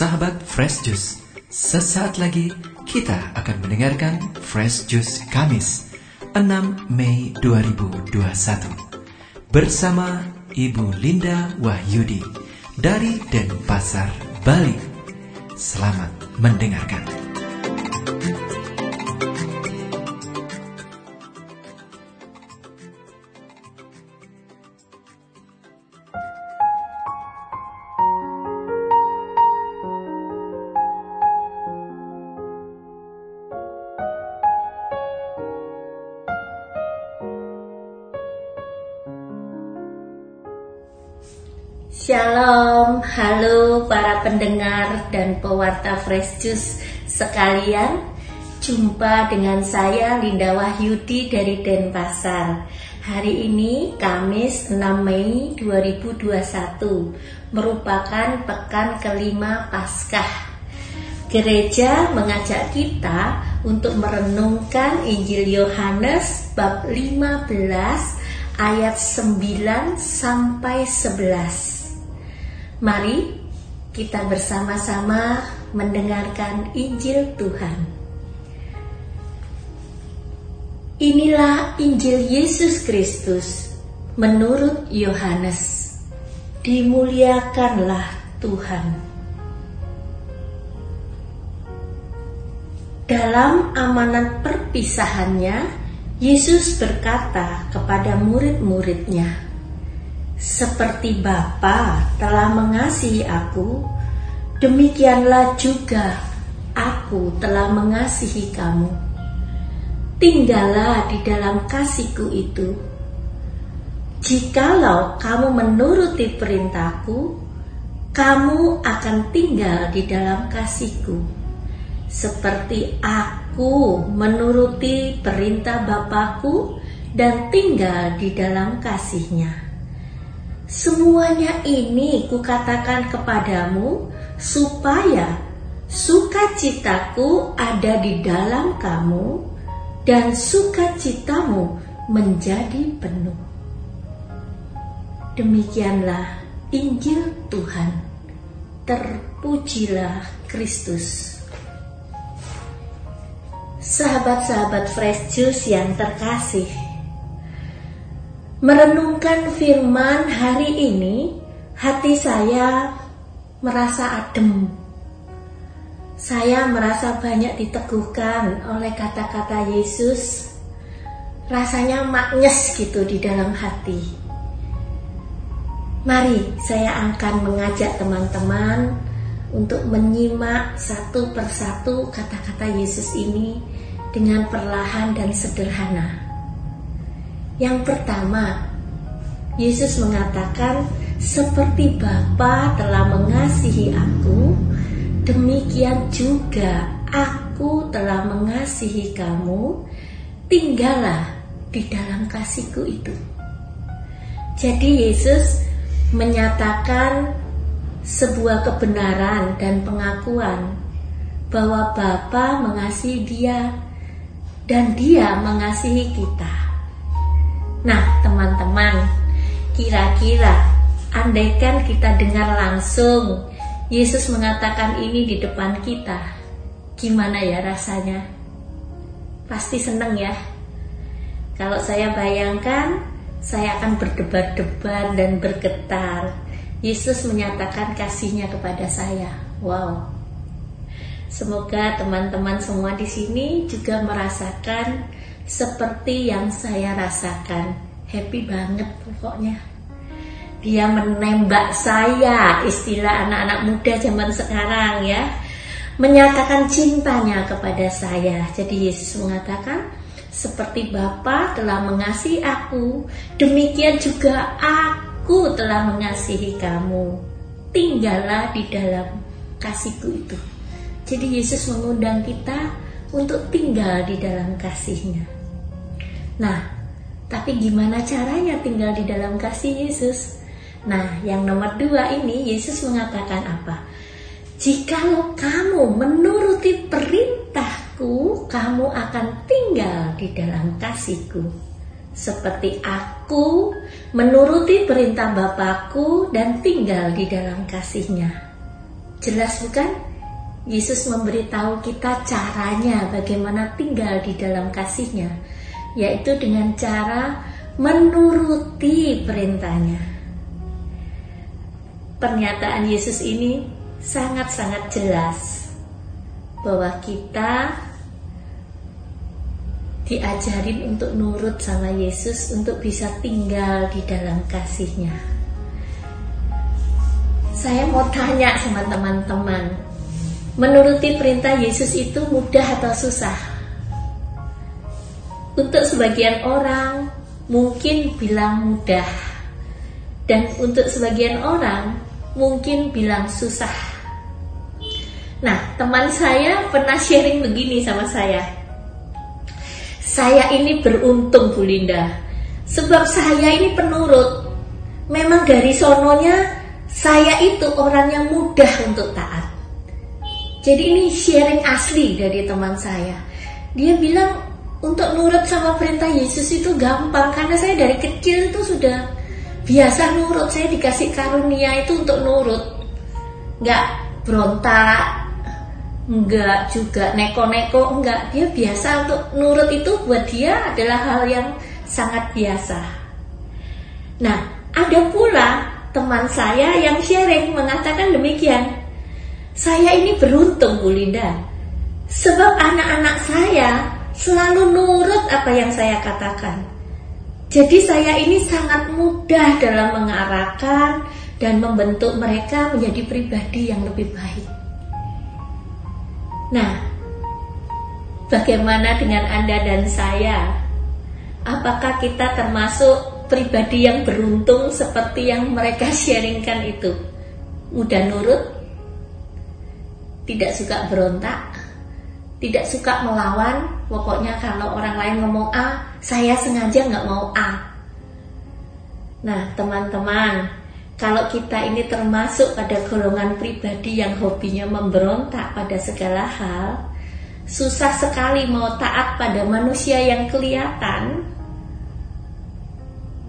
Sahabat Fresh Juice, sesaat lagi kita akan mendengarkan Fresh Juice Kamis 6 Mei 2021 bersama Ibu Linda Wahyudi dari Denpasar, Bali. Selamat mendengarkan. Shalom, halo para pendengar dan pewarta Fresh Juice sekalian. Jumpa dengan saya Linda Wahyudi dari Denpasar. Hari ini Kamis 6 Mei 2021 merupakan pekan kelima Paskah. Gereja mengajak kita untuk merenungkan Injil Yohanes bab 15 ayat 9 sampai 11. Mari kita bersama-sama mendengarkan Injil Tuhan. Inilah Injil Yesus Kristus menurut Yohanes. Dimuliakanlah Tuhan. Dalam amanat perpisahannya, Yesus berkata kepada murid-muridnya, seperti Bapa telah mengasihi aku, demikianlah juga aku telah mengasihi kamu. Tinggallah di dalam kasihku itu. Jikalau kamu menuruti perintahku, kamu akan tinggal di dalam kasihku. Seperti aku menuruti perintah Bapakku dan tinggal di dalam kasihnya. Semuanya ini kukatakan kepadamu supaya sukacitaku ada di dalam kamu dan sukacitamu menjadi penuh. Demikianlah Injil Tuhan. Terpujilah Kristus. Sahabat-sahabat Fresh Juice yang terkasih, Merenungkan firman hari ini, hati saya merasa adem. Saya merasa banyak diteguhkan oleh kata-kata Yesus. Rasanya maknyes gitu di dalam hati. Mari saya akan mengajak teman-teman untuk menyimak satu persatu kata-kata Yesus ini dengan perlahan dan sederhana. Yang pertama, Yesus mengatakan, "Seperti Bapa telah mengasihi aku, demikian juga aku telah mengasihi kamu. Tinggallah di dalam kasihku itu." Jadi Yesus menyatakan sebuah kebenaran dan pengakuan bahwa Bapa mengasihi dia dan dia mengasihi kita. Nah, teman-teman, kira-kira andaikan kita dengar langsung Yesus mengatakan ini di depan kita, gimana ya rasanya? Pasti seneng ya. Kalau saya bayangkan, saya akan berdebar-debar dan bergetar. Yesus menyatakan kasihnya kepada saya. Wow. Semoga teman-teman semua di sini juga merasakan seperti yang saya rasakan. Happy banget pokoknya. Dia menembak saya, istilah anak-anak muda zaman sekarang ya. Menyatakan cintanya kepada saya. Jadi Yesus mengatakan, seperti Bapa telah mengasihi aku, demikian juga aku telah mengasihi kamu. Tinggallah di dalam kasihku itu. Jadi Yesus mengundang kita untuk tinggal di dalam kasihnya. Nah, tapi gimana caranya tinggal di dalam kasih Yesus? Nah, yang nomor dua ini Yesus mengatakan apa? Jikalau kamu menuruti perintahku, kamu akan tinggal di dalam kasihku. Seperti aku menuruti perintah Bapakku dan tinggal di dalam kasihnya. Jelas bukan? Yesus memberitahu kita caranya bagaimana tinggal di dalam kasihnya, yaitu dengan cara menuruti perintahnya. Pernyataan Yesus ini sangat-sangat jelas bahwa kita diajarin untuk nurut sama Yesus untuk bisa tinggal di dalam kasihnya. Saya mau tanya sama teman-teman, menuruti perintah Yesus itu mudah atau susah? Untuk sebagian orang mungkin bilang mudah, dan untuk sebagian orang mungkin bilang susah. Nah, teman saya pernah sharing begini sama saya. Saya ini beruntung Bu Linda. Sebab saya ini penurut. Memang dari sononya Saya itu orang yang mudah untuk taat. Jadi ini sharing asli dari teman saya. Dia bilang untuk nurut sama perintah Yesus itu gampang Karena saya dari kecil itu sudah biasa nurut. Saya dikasih karunia itu untuk nurut. Gak berontak enggak juga neko-neko enggak dia biasa untuk nurut itu buat dia adalah hal yang sangat biasa. Nah ada pula teman saya yang sharing mengatakan demikian saya ini beruntung Bu Linda. Sebab anak-anak saya selalu nurut apa yang saya katakan jadi saya ini sangat mudah dalam mengarahkan dan membentuk mereka menjadi pribadi yang lebih baik Nah, bagaimana dengan Anda dan saya? Apakah kita termasuk pribadi yang beruntung seperti yang mereka sharingkan itu? Mudah nurut? Tidak suka berontak? Tidak suka melawan? Pokoknya kalau orang lain ngomong A, saya sengaja nggak mau A. Nah, teman-teman, kalau kita ini termasuk pada golongan pribadi yang hobinya memberontak pada segala hal, susah sekali mau taat pada manusia yang kelihatan.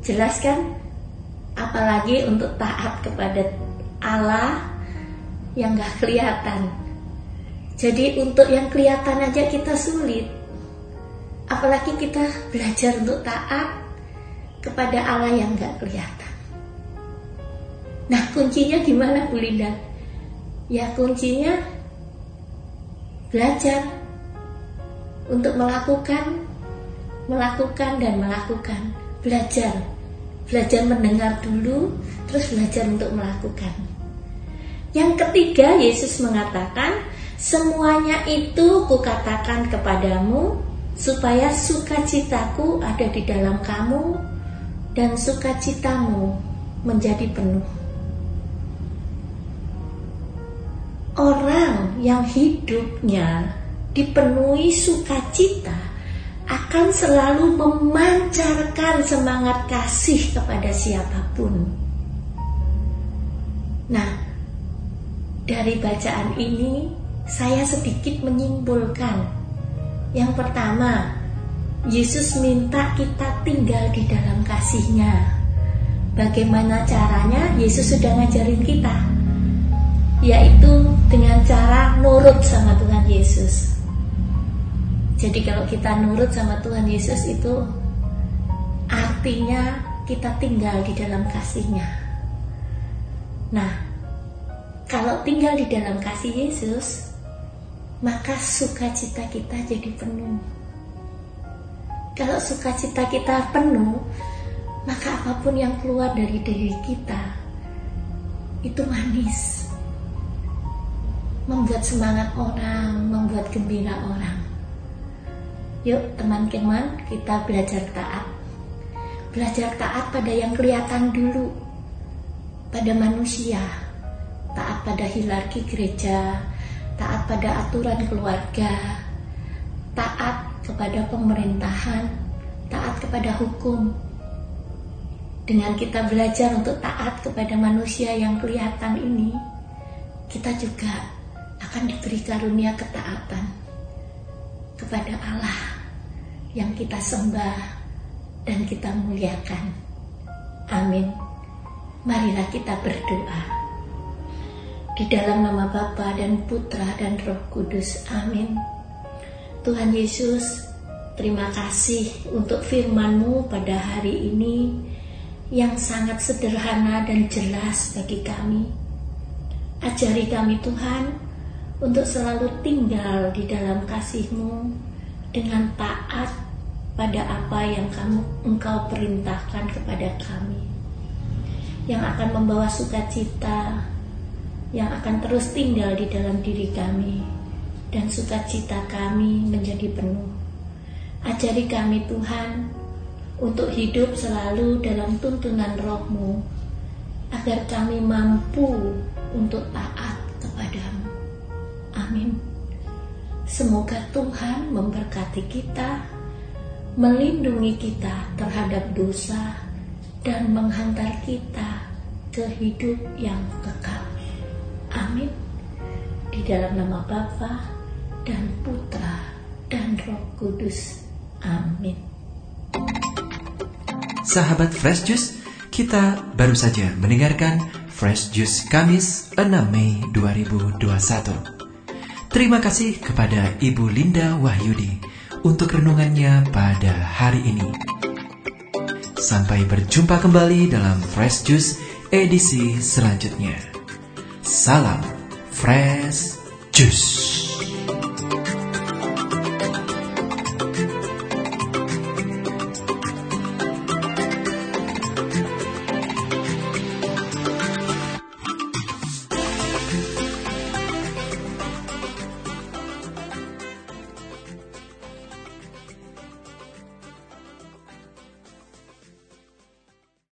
Jelas kan? Apalagi untuk taat kepada Allah yang gak kelihatan. Jadi untuk yang kelihatan aja kita sulit. Apalagi kita belajar untuk taat kepada Allah yang gak kelihatan. Nah kuncinya gimana Bu Linda? Ya kuncinya belajar untuk melakukan, melakukan dan melakukan. Belajar, belajar mendengar dulu, terus belajar untuk melakukan. Yang ketiga Yesus mengatakan, semuanya itu kukatakan kepadamu supaya sukacitaku ada di dalam kamu dan sukacitamu menjadi penuh. Orang yang hidupnya dipenuhi sukacita akan selalu memancarkan semangat kasih kepada siapa pun. Nah, dari bacaan ini saya sedikit menyimpulkan. Yang pertama, Yesus minta kita tinggal di dalam kasihnya. Bagaimana caranya? Yesus sudah ngajarin kita yaitu dengan cara nurut sama Tuhan Yesus. Jadi kalau kita nurut sama Tuhan Yesus itu artinya kita tinggal di dalam kasihnya. Nah, kalau tinggal di dalam kasih Yesus, maka sukacita kita jadi penuh. Kalau sukacita kita penuh, maka apa pun yang keluar dari diri kita itu manis membuat semangat orang, membuat gembira orang. Yuk teman-teman kita belajar taat. Belajar taat pada yang kelihatan dulu. Pada manusia. Taat pada hierarki gereja. Taat pada aturan keluarga. Taat kepada pemerintahan. Taat kepada hukum. Dengan kita belajar untuk taat kepada manusia yang kelihatan ini, kita juga akan diberi karunia ketaatan kepada Allah yang kita sembah dan kita muliakan. Amin. Marilah kita berdoa. Di dalam nama Bapa dan Putra dan Roh Kudus. Amin. Tuhan Yesus, terima kasih untuk firman-Mu pada hari ini yang sangat sederhana dan jelas bagi kami. Ajari kami Tuhan untuk selalu tinggal di dalam kasih-Mu dengan taat pada apa yang kamu engkau perintahkan kepada kami yang akan membawa sukacita yang akan terus tinggal di dalam diri kami dan sukacita kami menjadi penuh. Ajari kami Tuhan untuk hidup selalu dalam tuntunan rohmu agar kami mampu untuk taat kepadamu. Amin. Semoga Tuhan memberkati kita, melindungi kita terhadap dosa, dan menghantar kita ke hidup yang kekal. Amin. Di dalam nama Bapa dan Putra dan Roh Kudus. Amin. Sahabat Fresh Juice, kita baru saja mendengarkan Fresh Juice Kamis 6 Mei 2021. Terima kasih kepada Ibu Linda Wahyudi untuk renungannya pada hari ini. Sampai berjumpa kembali dalam Fresh Juice edisi selanjutnya. Salam Fresh Juice.